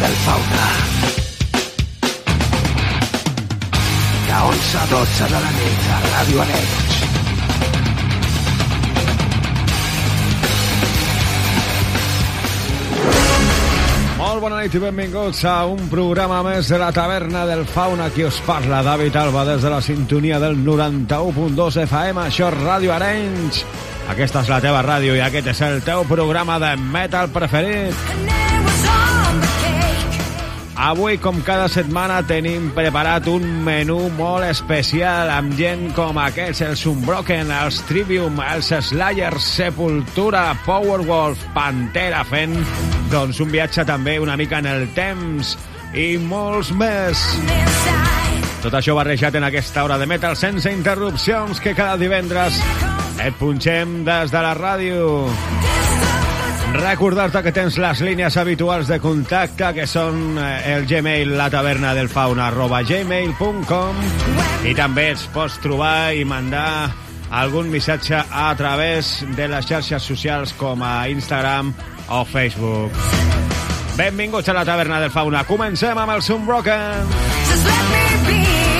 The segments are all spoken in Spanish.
Del fauna. De 11 a 12 de la nit a Ràdio Arenys. Molt bona nit i benvinguts a un programa més de la taverna del fauna. Qui us parla, David Alba, des de la sintonia del 91.2 FM. Això és Ràdio Arenys. Aquesta és la teva ràdio i aquest és el teu programa de metal preferit. Avui, com cada setmana, tenim preparat un menú molt especial amb gent com aquests, els Unbroken, els Trivium, els Slayers, Sepultura, Powerwolf, Pantera, fent doncs un viatge també una mica en el temps i molts més. Tot això barrejat en aquesta hora de metal sense interrupcions que cada divendres et punxem des de la ràdio. Recordar-te que tens les línies habituals de contacte que són eh, el Gmail la taverna del fauna arroba gmail.com i també ens pots trobar i mandar algun missatge a través de les xarxes socials com a Instagram o Facebook. Benvinguts a la taverna del fauna. Comencem amb el Sunbroken. Just let me be.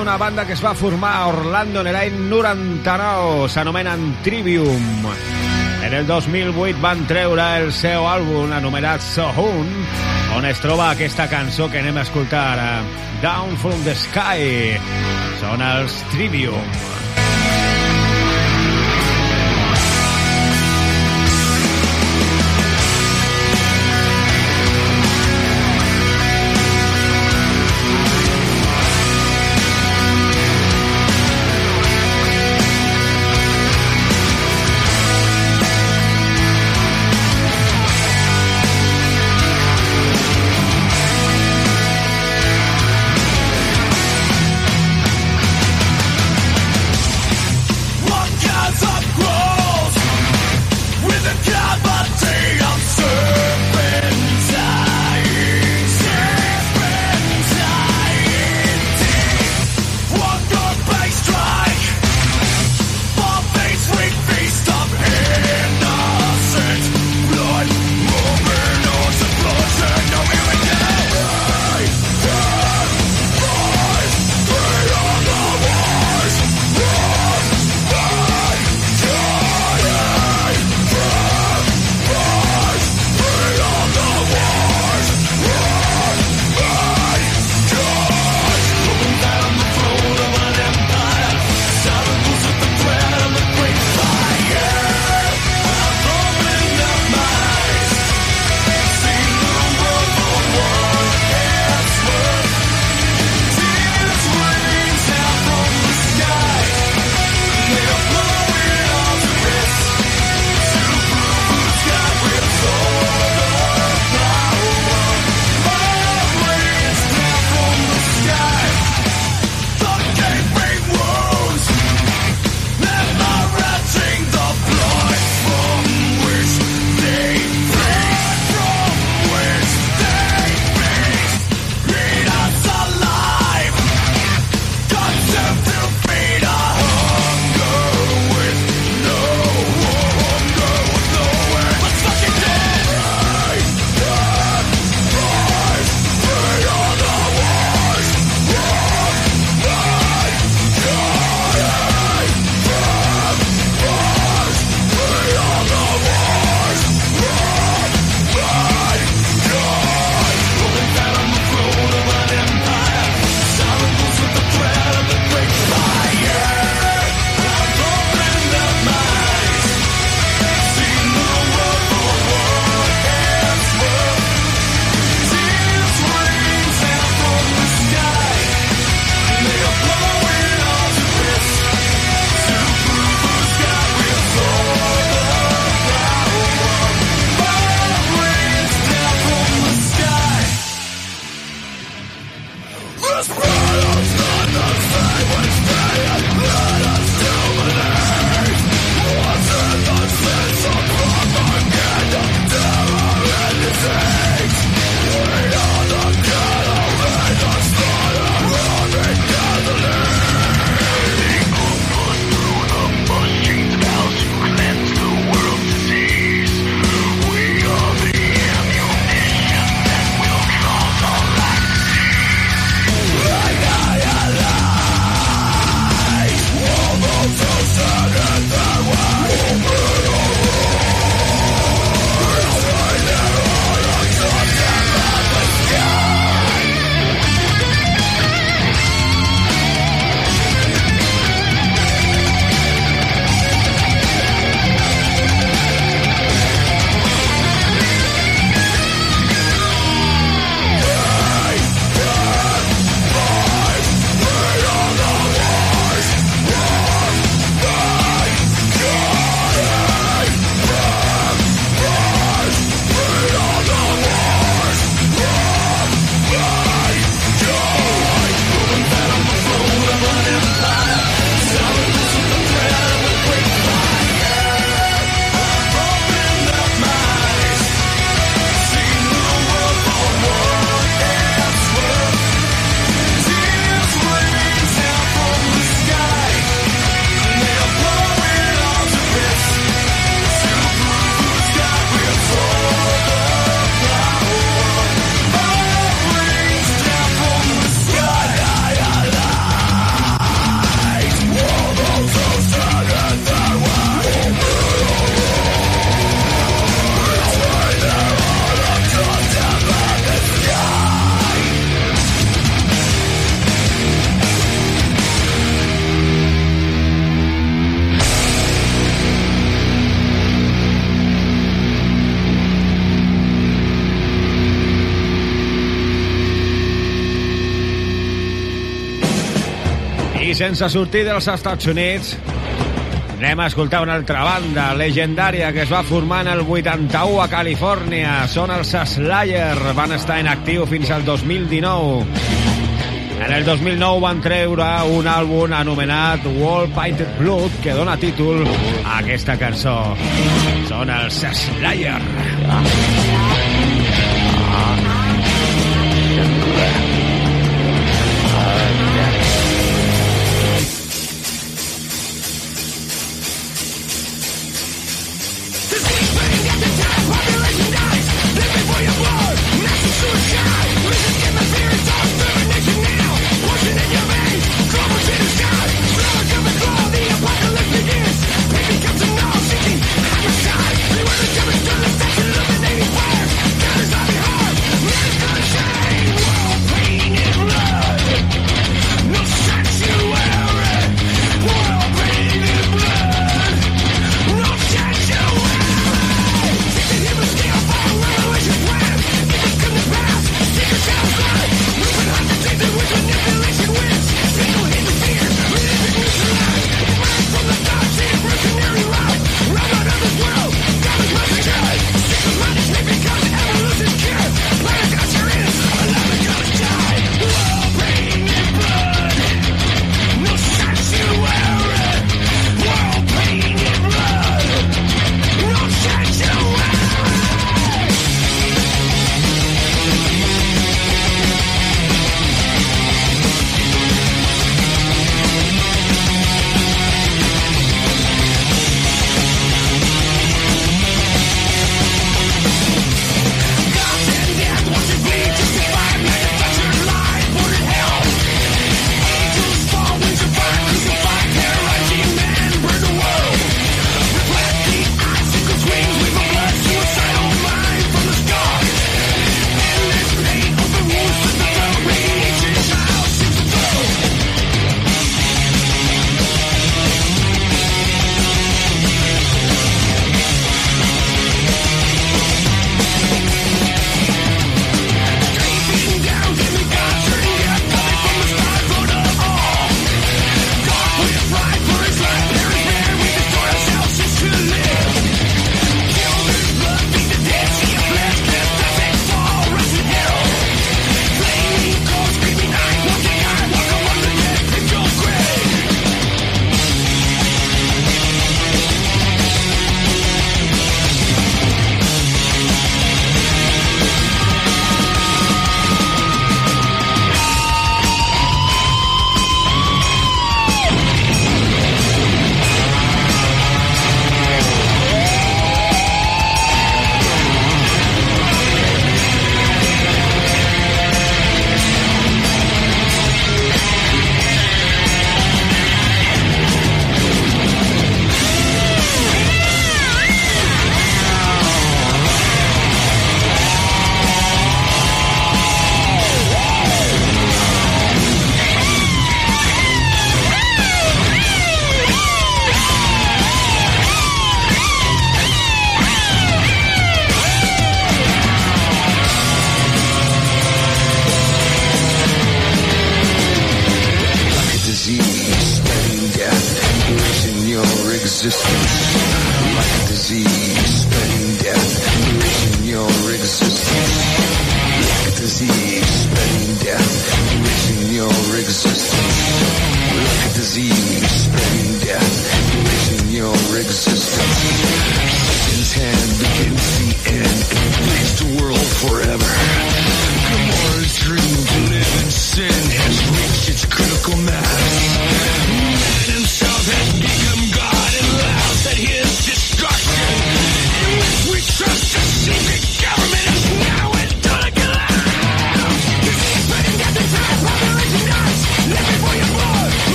Una banda que es va formar a Orlando en l'any 99. S'anomenen Trivium. En el 2008 van treure el seu àlbum anomenat Sohun, on es troba aquesta cançó que anem a escoltar ara, Down from the Sky. Són els Trivium. Sense sortir dels Estats Units, anem a escoltar una altra banda legendària que es va formar en el 81 a Califòrnia. Són els Slayer, van estar en actiu fins al 2019. En el 2009 van treure un àlbum anomenat Wall Painted Blood que dona títol a aquesta cançó. Són els Slayer. Himself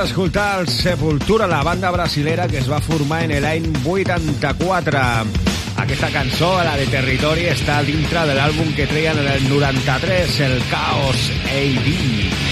A escoltar el Sepultura, la banda brasilera que es va formar en l'any 84. Aquesta cançó, la de Territori, està dintre de l'àlbum que treien en el 93, el Chaos AD.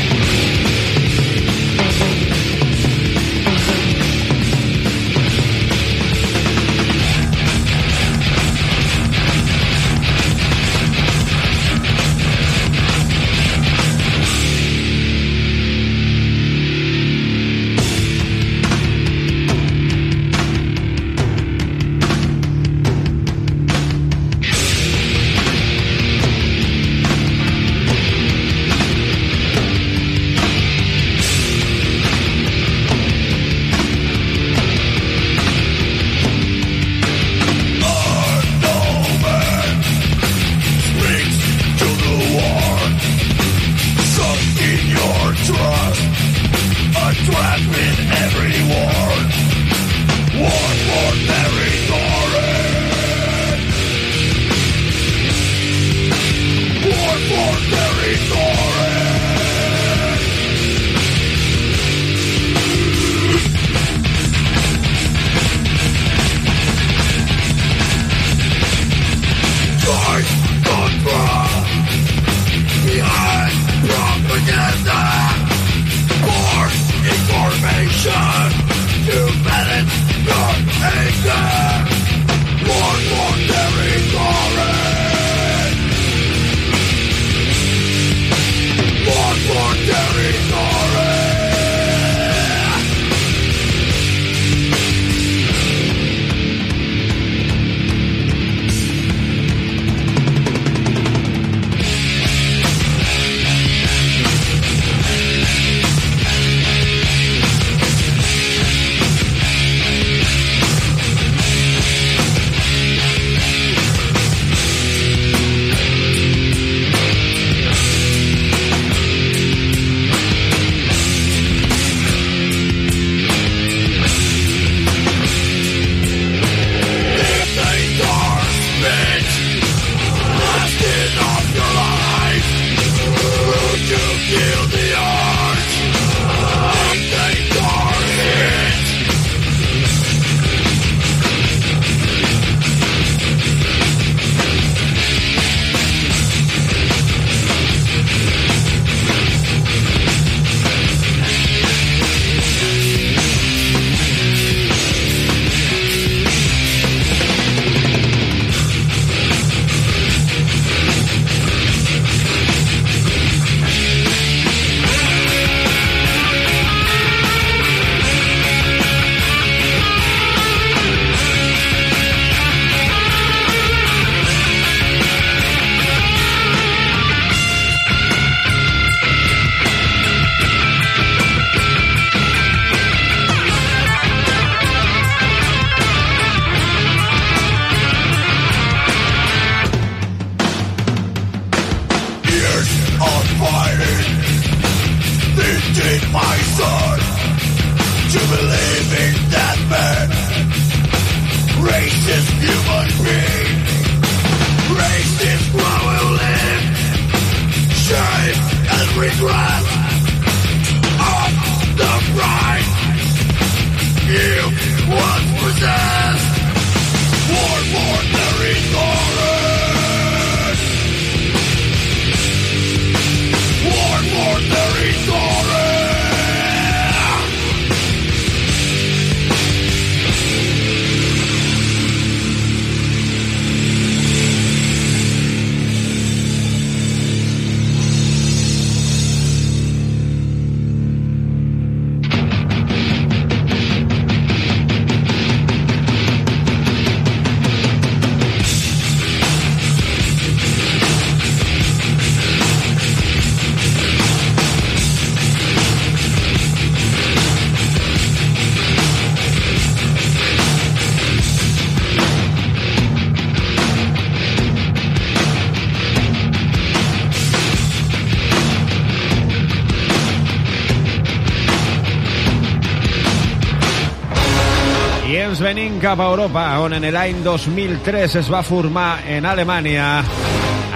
Cap a Europa, on en l'any 2003 es va formar en Alemanya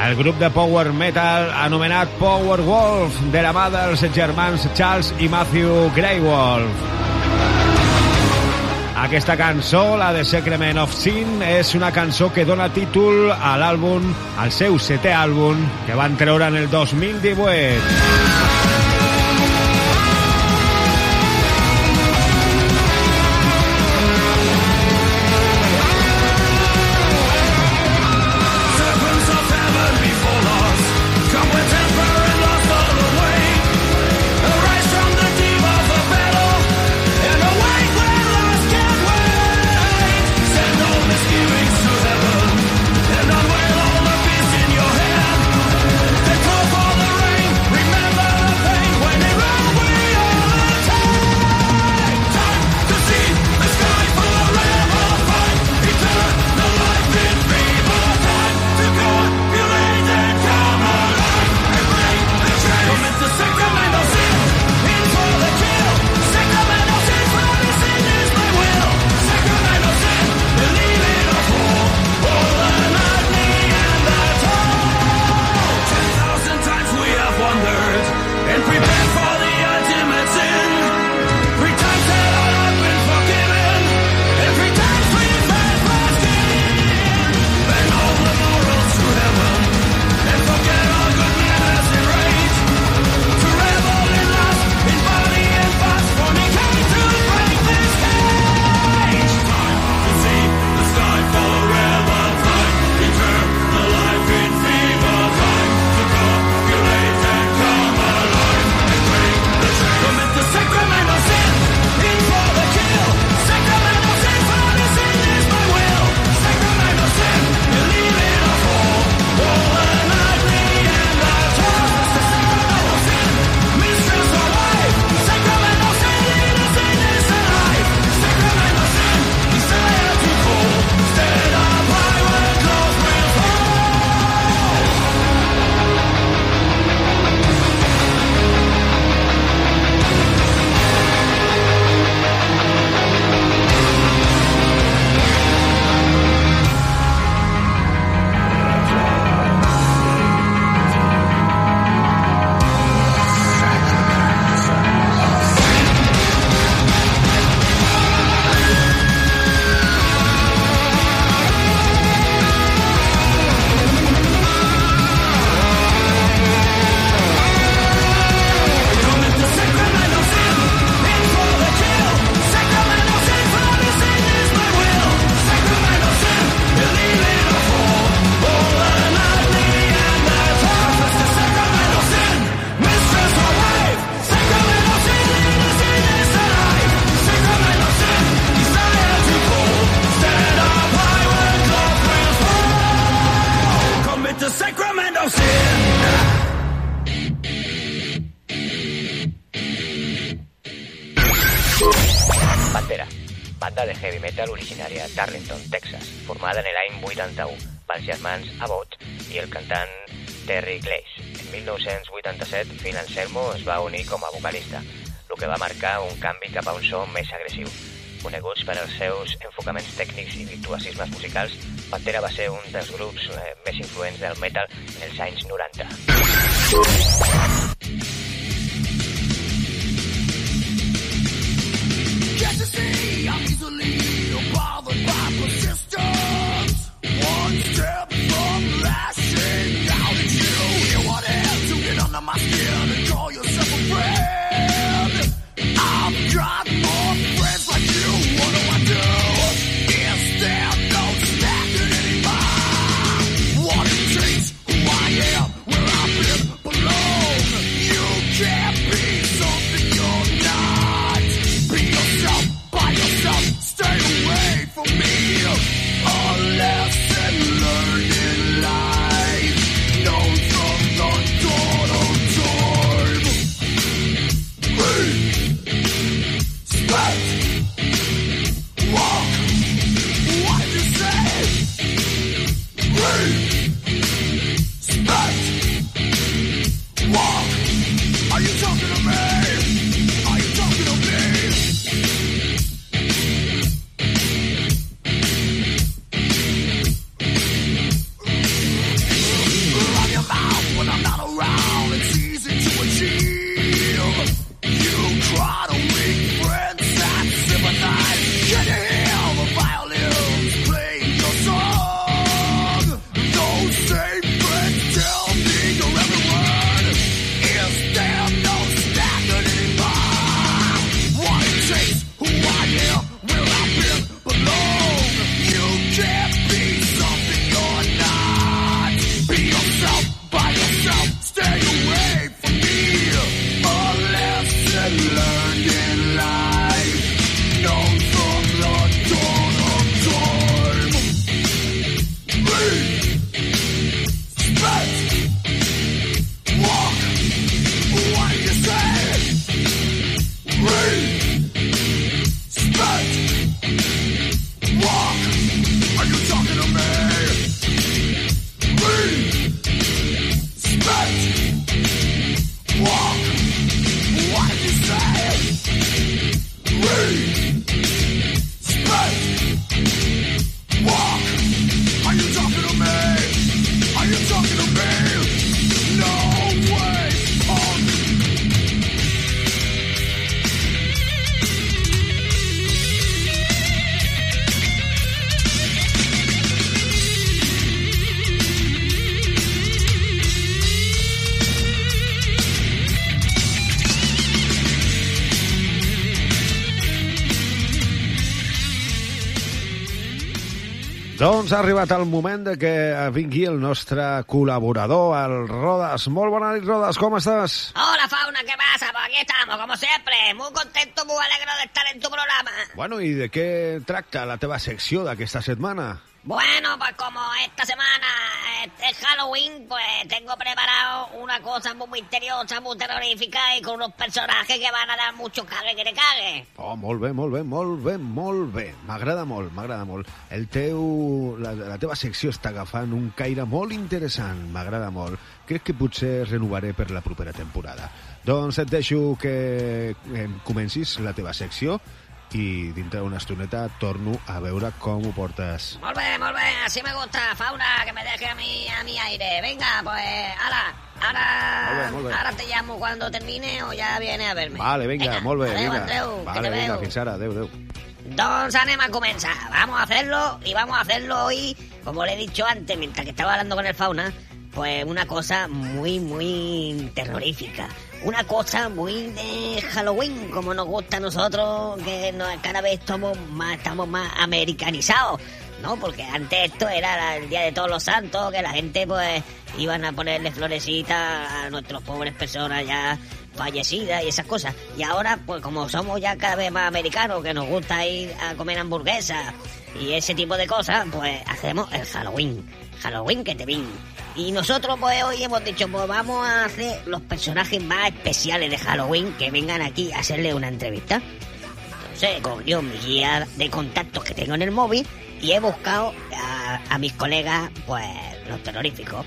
el grup de power metal anomenat Powerwolf, de la mà dels germans Charles i Matthew Greywolf. Aquesta cançó, la de Secrement of Sin, és una cançó que dona títol a l'àlbum, al seu setè àlbum, que van treure en el 2018. Marcar un canvi cap a un so més agressiu. Coneguts per als seus enfocaments tècnics i virtuosismes musicals, Pantera va ser un dels grups eh, més influents del metal en els anys 90. Ha arribat el moment de que vingui el nostre col·laborador, el Rodas. Molt bona nit, Rodas, com estàs? Hola Fauna, ¿qué pasa? Pues aquí estamos, como siempre, muy contento, muy alegre de estar en tu programa. Bueno, i de què tracta la teva secció d'aquesta setmana? Bueno, pues como esta semana es Halloween, pues tengo preparado una cosa muy misteriosa, muy terrorífica y con unos personajes que van a dar mucho cague que te cague. Oh, molt bé, molt bé, molt bé, molt bé. M'agrada molt, m'agrada molt. El teu, la, la teva secció està agafant un caire molt interessant, m'agrada molt. Crec que potser renovaré per la propera temporada. Doncs et deixo que comencis la teva secció i dintre d'una estoneta torno a veure com ho portes. Molt bé, molt bé, así me gusta, Fauna, que me deje a mi, a mi aire. Venga, pues, ahora, ahora, Molt bé, molt bé. ahora te llamo cuando termine o ya viene a verme. Vale, vinga, molt bé, adeu, vinga. Andreu, que vale, te vinga, veo. fins ara, adeu, adeu. Doncs anem a. Vamos a hacerlo y vamos a hacerlo hoy, como le he dicho antes, mientras que estaba hablando con el fauna, pues una cosa muy, muy terrorífica. Una cosa muy de Halloween, como nos gusta a nosotros, que cada vez estamos más, estamos más americanizados. ¿no? Porque antes esto era el Día de Todos los Santos, que la gente pues iban a ponerle florecitas a nuestras pobres personas ya fallecidas y esas cosas. Y ahora, pues como somos ya cada vez más americanos, que nos gusta ir a comer hamburguesas y ese tipo de cosas, pues hacemos el Halloween. Halloween que te vin. Y nosotros pues hoy hemos dicho, pues vamos a hacer los personajes más especiales de Halloween que vengan aquí a hacerle una entrevista. Entonces cogido mi guía de contactos que tengo en el móvil y he buscado a, a mis colegas, pues, los terroríficos.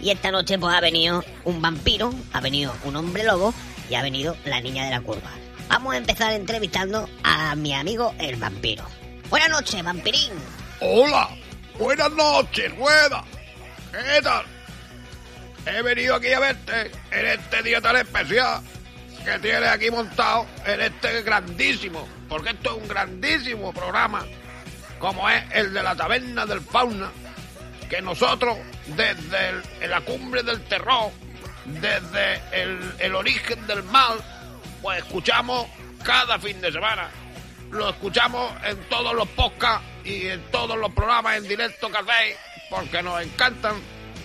Y esta noche, pues, ha venido un vampiro, ha venido un hombre lobo y ha venido la niña de la curva. Vamos a empezar entrevistando a mi amigo el vampiro. Buenas noches, vampirín. Hola, buenas noches, Rueda. ¿Qué tal? He venido aquí a verte en este día tan especial que tienes aquí montado en este grandísimo, porque esto es un grandísimo programa, como es el de la taberna del fauna, que nosotros desde la cumbre del terror, desde el, el origen del mal, pues escuchamos cada fin de semana. Lo escuchamos en todos los podcasts y en todos los programas en directo que hacéis, porque nos encantan,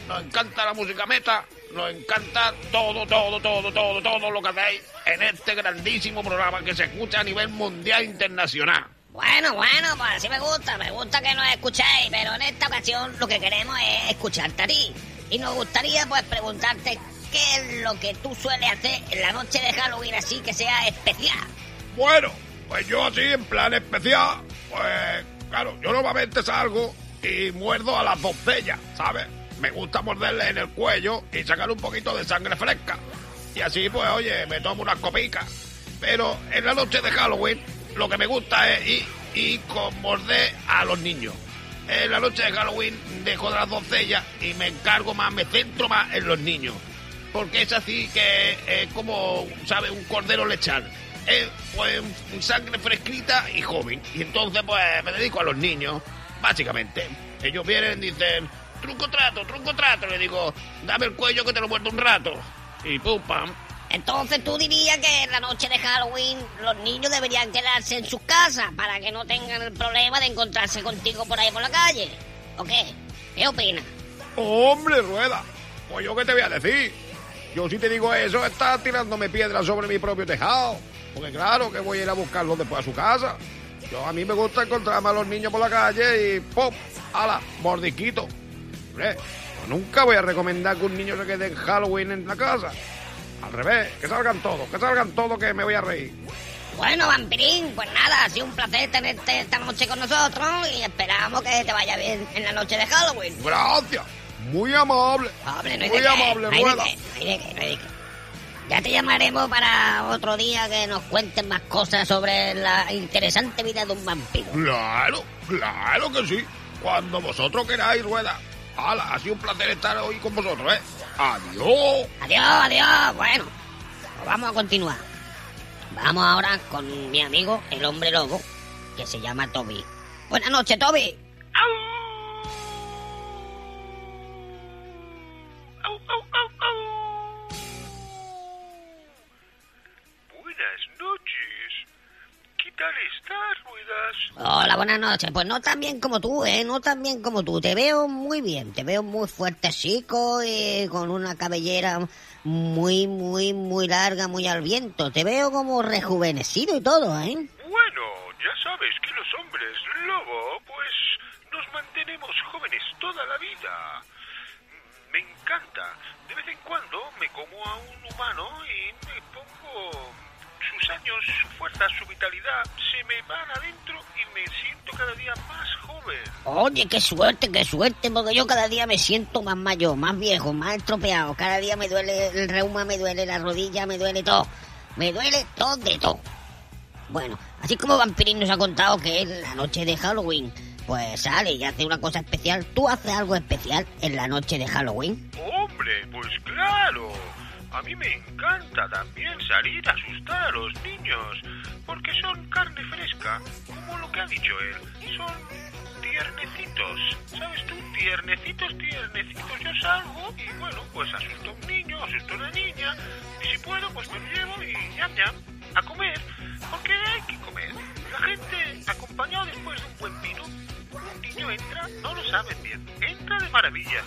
nos encanta la música meta, nos encanta todo, todo, todo, todo, todo lo que hacéis en este grandísimo programa que se escucha a nivel mundial e internacional. Bueno, bueno, pues así me gusta, me gusta que nos escuchéis, pero en esta ocasión lo que queremos es escucharte a ti. Y nos gustaría pues preguntarte qué es lo que tú sueles hacer en la noche de Halloween así que sea especial. Bueno, pues yo así en plan especial, pues claro, yo normalmente salgo y muerdo a las doncellas, ¿sabes? Me gusta morderle en el cuello y sacar un poquito de sangre fresca. Y así, pues, oye, me tomo unas copicas. Pero en la noche de Halloween, lo que me gusta es ir, ir con morder a los niños. En la noche de Halloween dejo de las doncellas y me encargo más, me centro más en los niños porque es así que es como, ¿sabes? Un cordero lechal. Es pues un- sangre fresquita y joven. Y entonces pues me dedico a los niños, básicamente. Ellos vienen y dicen, truco trato, truco trato. Le digo, dame el cuello que te lo muerdo un rato. Y pum, pam. Entonces tú dirías que en la noche de Halloween los niños deberían quedarse en sus casas para que no tengan el problema de encontrarse contigo por ahí por la calle. ¿O qué? ¿Qué opinas? Hombre, rueda. Pues yo qué te voy a decir. Yo si te digo eso, estás tirándome piedras sobre mi propio tejado. Porque claro que voy a ir a buscarlos después a su casa. Yo a mí me gusta encontrarme a los niños por la calle y ¡pum! ¡Hala! Mordisquito. Hombre, yo nunca voy a recomendar que un niño se quede en Halloween en la casa. Al revés, que salgan todos, que salgan todos que me voy a reír. Bueno, vampirín, pues nada, ha sido un placer tenerte esta noche con nosotros y esperamos que te vaya bien en la noche de Halloween. Gracias. Muy amable. Hombre, no hay Muy de qué, amable, no hay de Rueda. qué, no hay de qué, no hay de qué. Ya te llamaremos para otro día que nos cuentes más cosas sobre la interesante vida de un vampiro. Claro, claro que sí. Cuando vosotros queráis, Rueda. Hala, ha sido un placer estar hoy con vosotros, ¿eh? Adiós. Adiós, adiós. Bueno, pues vamos a continuar. Vamos ahora con mi amigo, el hombre lobo, que se llama Toby. Buenas noches, Toby. Buenas. Pues no tan bien como tú, ¿eh? No tan bien como tú. Te veo muy bien, te veo muy fuerte, chico, y con una cabellera muy, muy, muy larga, muy al viento. Te veo como rejuvenecido y todo, ¿eh? Bueno, ya sabes que los hombres lobo, pues nos mantenemos jóvenes toda la vida. Me encanta. De vez en cuando me como a un humano y me pongo sus años, su fuerza, su vitalidad, se me van adentro y me siento cada día más joven. Oye, qué suerte, qué suerte, porque yo cada día me siento más mayor, más viejo, más estropeado. Cada día me duele el reuma, me duele la rodilla, me duele todo. Me duele todo de todo. Bueno, así como Vampirín nos ha contado que es la noche de Halloween, pues sale y hace una cosa especial. ¿Tú haces algo especial en la noche de Halloween? Hombre, pues claro. A mí me encanta también salir a asustar a los niños, porque son carne fresca, como lo que ha dicho él. Son tiernecitos, ¿sabes tú? Tiernecitos, tiernecitos. Yo salgo y bueno, pues asusto a un niño, asusto a una niña, y si puedo, pues me lo llevo y ñam ñam, a comer, porque hay que comer. La gente, acompañado después de un buen vino, un niño entra, no lo saben bien, entra de maravilla.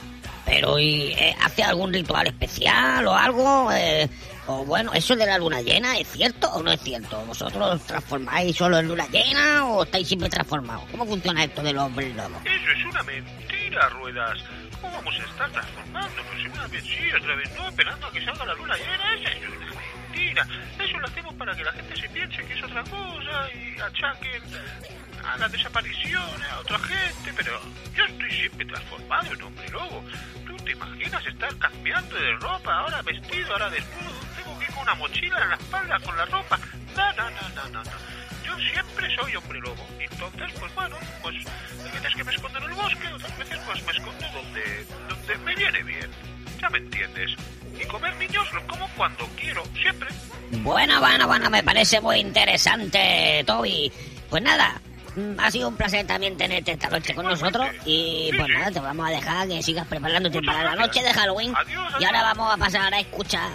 Pero, ¿y eh, hace algún ritual especial o algo? Eh, o bueno, ¿eso de la luna llena es cierto o no es cierto? ¿Vosotros os transformáis solo en luna llena o estáis siempre transformados? ¿Cómo funciona esto del hombre lobo? Eso es una mentira, Ruedas. ¿Cómo vamos a estar transformando? Pues una vez sí, otra vez no, esperando a que salga la luna llena. Esa es una mentira. Eso lo hacemos para que la gente se piense que es otra cosa y achaquen a la desaparición a otra gente. Pero yo estoy siempre transformado en hombre lobo. ¿Tú te imaginas estar cambiando de ropa, ahora vestido, ahora desnudo? Tengo que ir con una mochila en la espalda con la ropa. No, no, no, no, no. no. Yo siempre soy hombre lobo. Entonces, pues bueno, pues hay veces que me escondo en el bosque, otras veces pues me escondo donde, donde me viene bien. Ya me entiendes. Y comer niños los como cuando quiero, siempre. Bueno, bueno, bueno, me parece muy interesante, Toby. Pues nada, mm, ha sido un placer también tenerte esta noche con nosotros. Y pues nada, te vamos a dejar que sigas preparándote para la noche de Halloween. Y ahora vamos a pasar a escuchar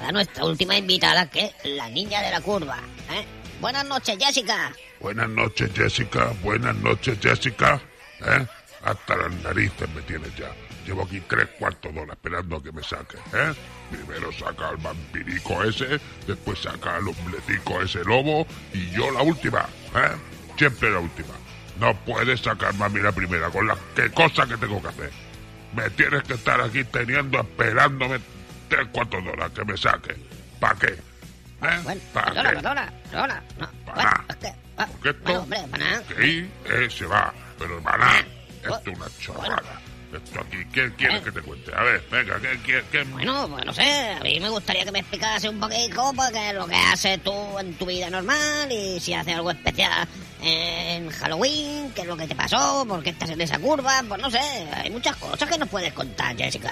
a nuestra última invitada, que es la niña de la curva. ¿eh? Buenas noches, Jessica. Buenas noches, Jessica. Buenas noches, Jessica. ¿Eh? Hasta las narices me tienes ya. Llevo aquí tres cuartos de hora esperando a que me saque, ¿eh? Primero saca al vampirico ese, después saca al hombrecico ese lobo y yo la última, ¿eh? Siempre la última. No puedes sacarme a mí la primera con la qué cosa que tengo que hacer. Me tienes que estar aquí teniendo, esperándome tres cuartos de hora que me saque. ¿Para qué? ¿Eh? Bueno, ¿Para perdona, qué? perdona, perdona. No, Para bueno, nada. es que, ah, Porque esto- bueno, hombre, para nada. Sí, eh, se va. Pero hermana, esto es una chorrada. Esto aquí, ¿qué quieres que te cuente? A ver, venga, ¿qué quieres? ¿Qué, Bueno, pues no sé, a mí me gustaría que me explicase un poquito qué es lo que haces tú en tu vida normal y si haces algo especial en Halloween, qué es lo que te pasó, por qué estás en esa curva, pues no sé, hay muchas cosas que nos puedes contar, Jessica.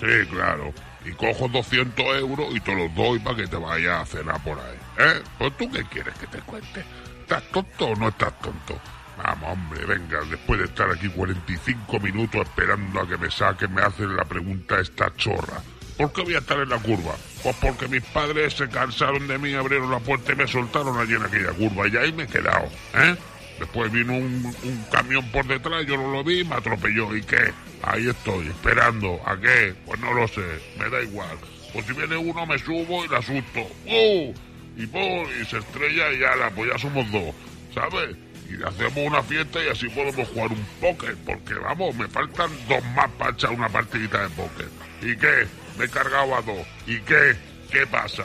Sí, claro. Y cojo 200 euros y te los doy para que te vayas a cenar por ahí. ¿Eh? Pues tú qué quieres que te cuente. ¿Estás tonto o no estás tonto? Vamos, hombre, venga, después de estar aquí 45 minutos esperando a que me saquen, me hacen la pregunta esta chorra. ¿Por qué voy a estar en la curva? Pues porque mis padres se cansaron de mí, abrieron la puerta y me soltaron allí en aquella curva y ahí me he quedado, ¿eh? Después vino un, camión por detrás, yo no lo vi, me atropelló. ¿Y qué? Ahí estoy, esperando. ¿A qué? Pues no lo sé, me da igual. Pues si viene uno me subo y le asusto. ¡Oh! Y, ¡pum! y se estrella y ala, pues ya somos dos, ¿sabes? Y hacemos una fiesta y así podemos jugar un póker, porque vamos, me faltan dos más para echar una partidita de póker. ¿Y qué? Me he cargado a dos. ¿Y qué? ¿Qué pasa?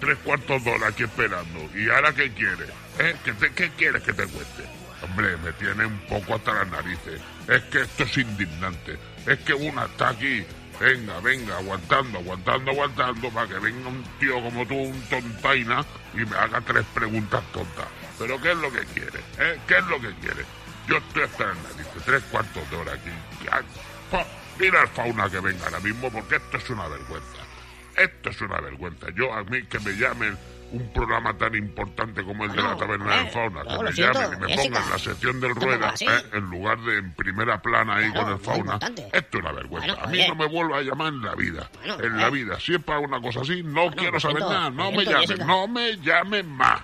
Tres cuartos hora aquí esperando. ¿Y ahora qué quieres? ¿Eh? ¿Qué, te- qué quieres que te cuente? Hombre, me tiene un poco hasta las narices. Es que esto es indignante. Es que una está aquí. Venga, venga, aguantando, aguantando, aguantando, para que venga un tío como tú, un tontaina, y me haga tres preguntas tontas. Pero ¿qué es lo que quiere? ¿Eh? ¿Qué es lo que quiere? Yo estoy hasta las narices, tres cuartos de hora aquí. Mira al fauna que venga ahora mismo, porque esto es una vergüenza. Esto es una vergüenza. Yo, a mí, que me llamen un programa tan importante como el de la taberna del fauna, que me llamen y me pongan la sección del rueda. ¿eh? en lugar de en primera plana ahí con el fauna. Esto es una vergüenza. A mí no me vuelva a llamar en la vida. En eh. la vida. Si es para una cosa así, no quiero saber nada. No me llamen, no me llamen más.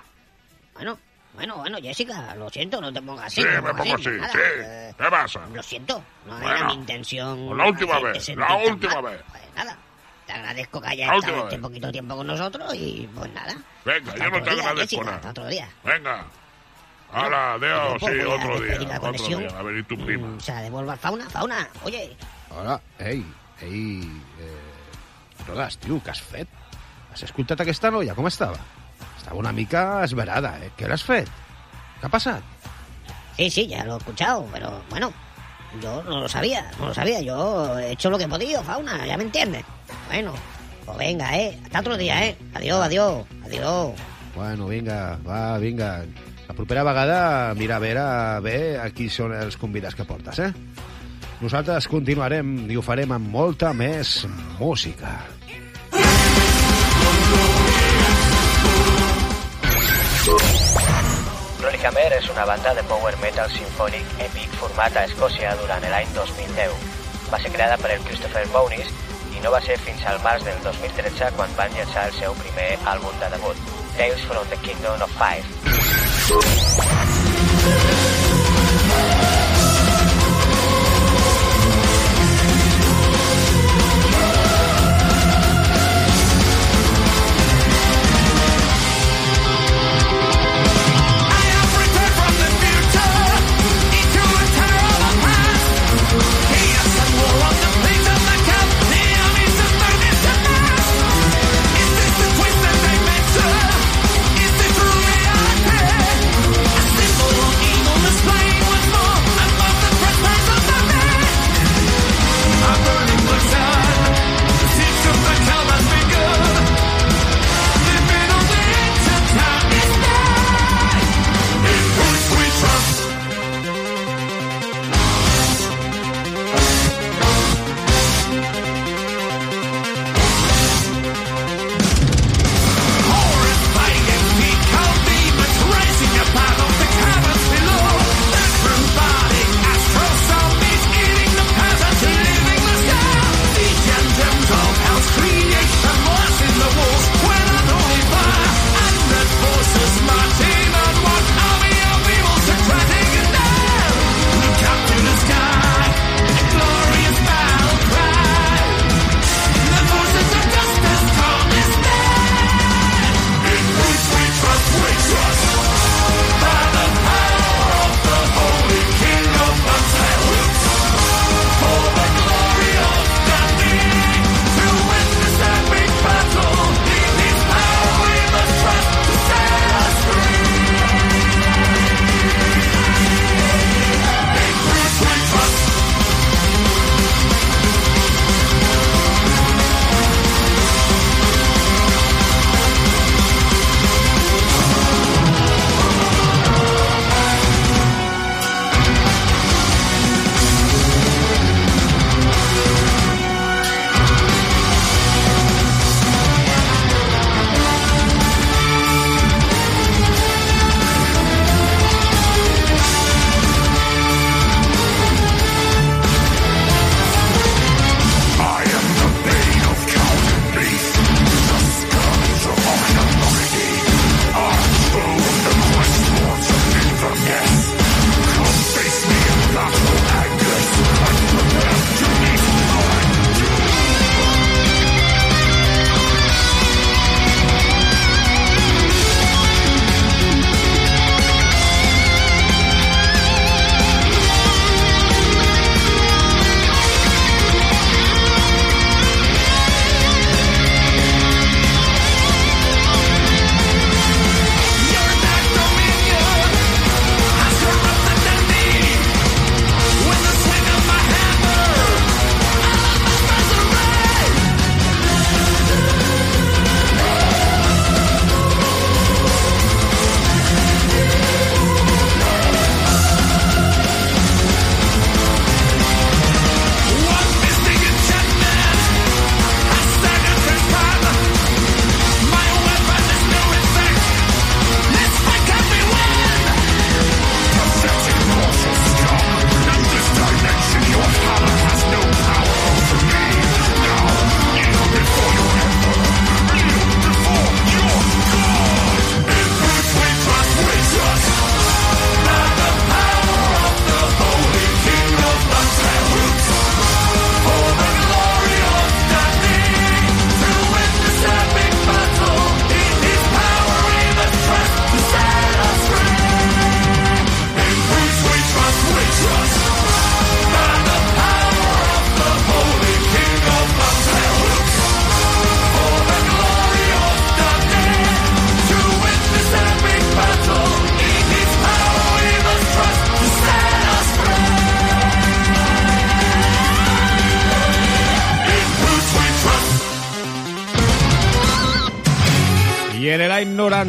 Bueno, Bueno, bueno, Jessica, lo siento, no te pongas así. Sí, me pongo así, nada, sí. eh, ¿Qué pasa? lo siento, no Bueno, era mi intención. la última vez, la última mal. vez. Pues nada, te agradezco que hayas estado este vez. poquito tiempo con nosotros y pues nada. Venga, Hasta yo no te día, agradezco Jessica, nada. Hasta otro día. Venga. Ahora, adiós, pues, sí, otro día. la Otro día. A venir tu prima. Mm, Se la devuelvo al fauna. Fauna, oye, Hola, ei, ei... Eh... Rodas, tio, què has fet? Has escoltat aquesta noia? Com estava? Estava una mica esverada, eh? Què l'has fet? Què ha passat? sí, sí, ya lo he escuchado, pero bueno, yo no lo sabía, no lo sabía. Yo he hecho lo que he podido, fauna, ya me entiendes. Bueno, pues venga, eh. Hasta otro día, eh. Adiós, adiós, adiós. Bueno, vinga, va, vinga. La propera vegada mira a veure bé a qui són els convidats que portes, eh? Nosaltres continuarem i ho farem amb molta més música. Hammer és una banda de power metal sinfònic èpic format a Escòcia durant l'any 2010. Va ser creada per el Christopher Bonis i no va ser fins al març del 2013 quan van llançar el seu primer àlbum de debut, Tales from the Kingdom of Five.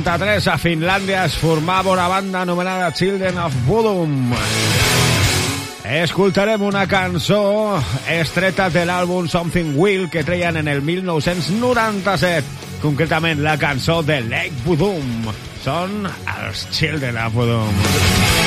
73 a Finlàndia es formava una banda anomenada Children of Bodom. Escoltarem una cançó estreta de l'àlbum Something Will que treien en el 1997, concretament la cançó de Lake Bodom. Són els Children of Bodom. Bodom.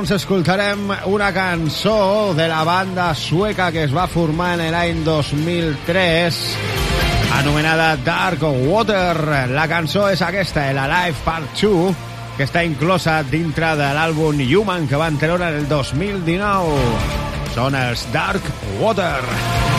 Doncs escoltarem una cançó de la banda sueca que es va formar en l'any 2003 anomenada Dark Water. La cançó és aquesta, la Live Part 2, que està inclosa dintre de l'àlbum Human que van treure el 2019. Són els Dark Water. Dark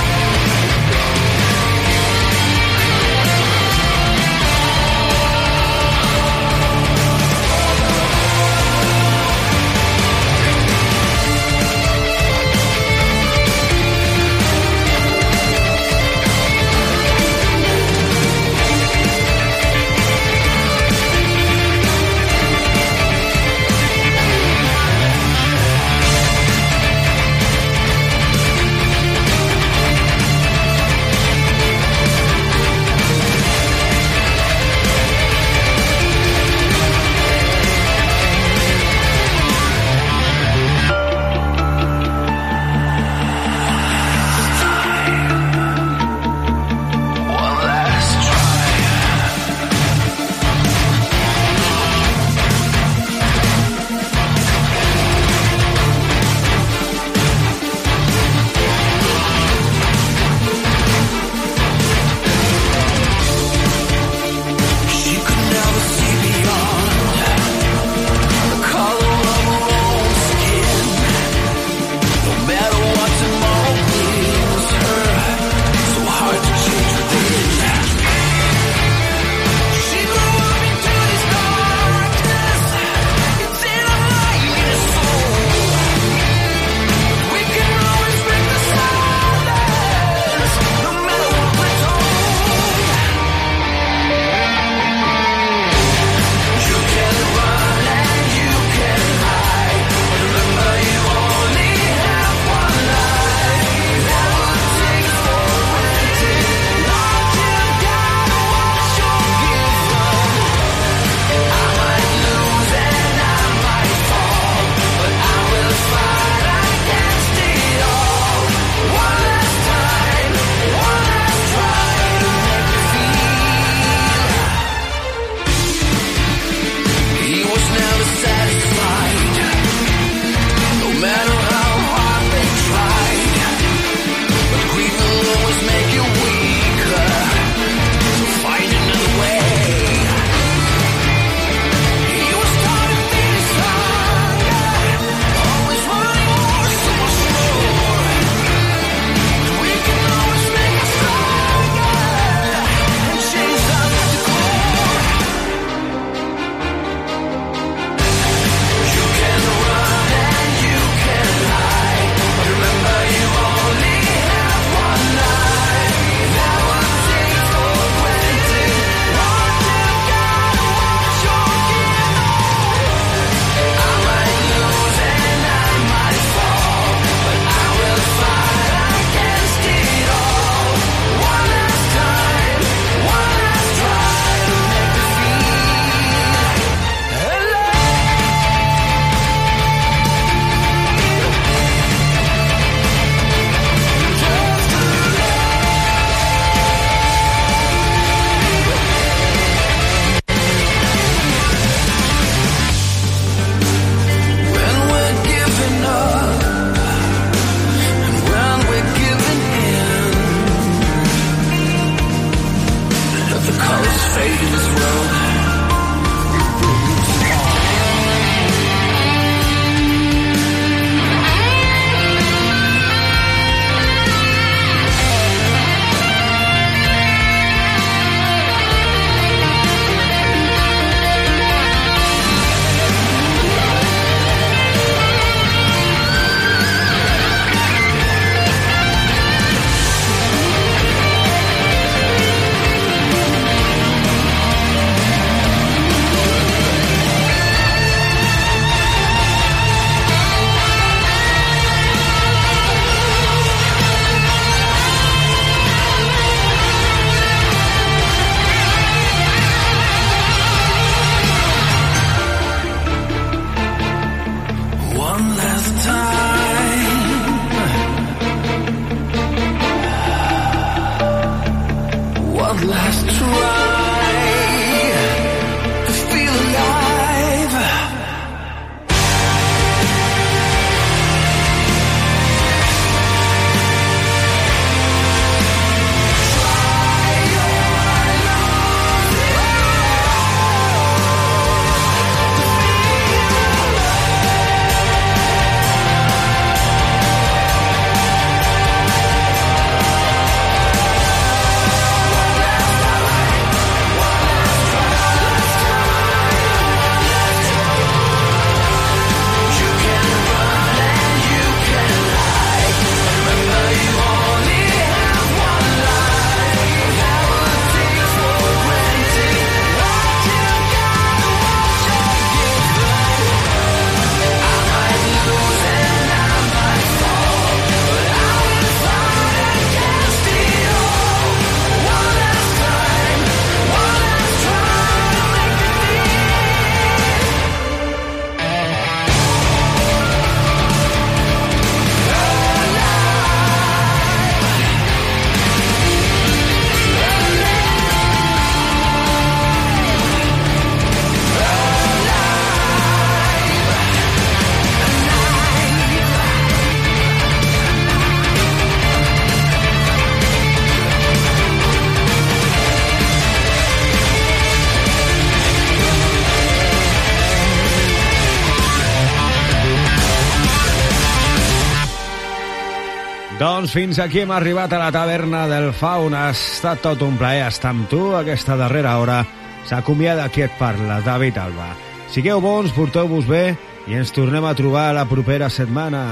Doncs fins aquí hem arribat a la taverna del Faun. Ha estat tot un plaer estar amb tu aquesta darrera hora. S'acomiada qui et parla, David Alba. Sigueu bons, porteu-vos bé i ens tornem a trobar la propera setmana.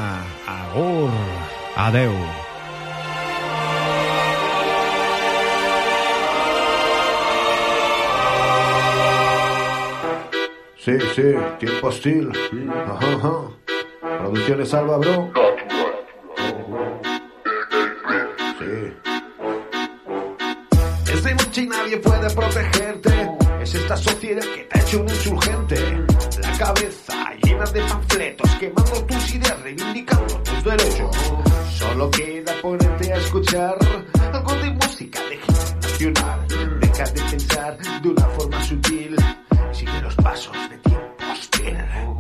Agur. Adeu. Sí, sí, tiempo hostil. Ajá, ajá. Producciones Alba, bro. Nadie puede protegerte. Es esta sociedad que te ha hecho un insurgente. La cabeza llena de panfletos, quemando tus ideas, reivindicando tus derechos. Solo queda ponerte a escuchar algo de música de nacional. Deja de pensar de una forma sutil. Sigue los pasos de tiempos.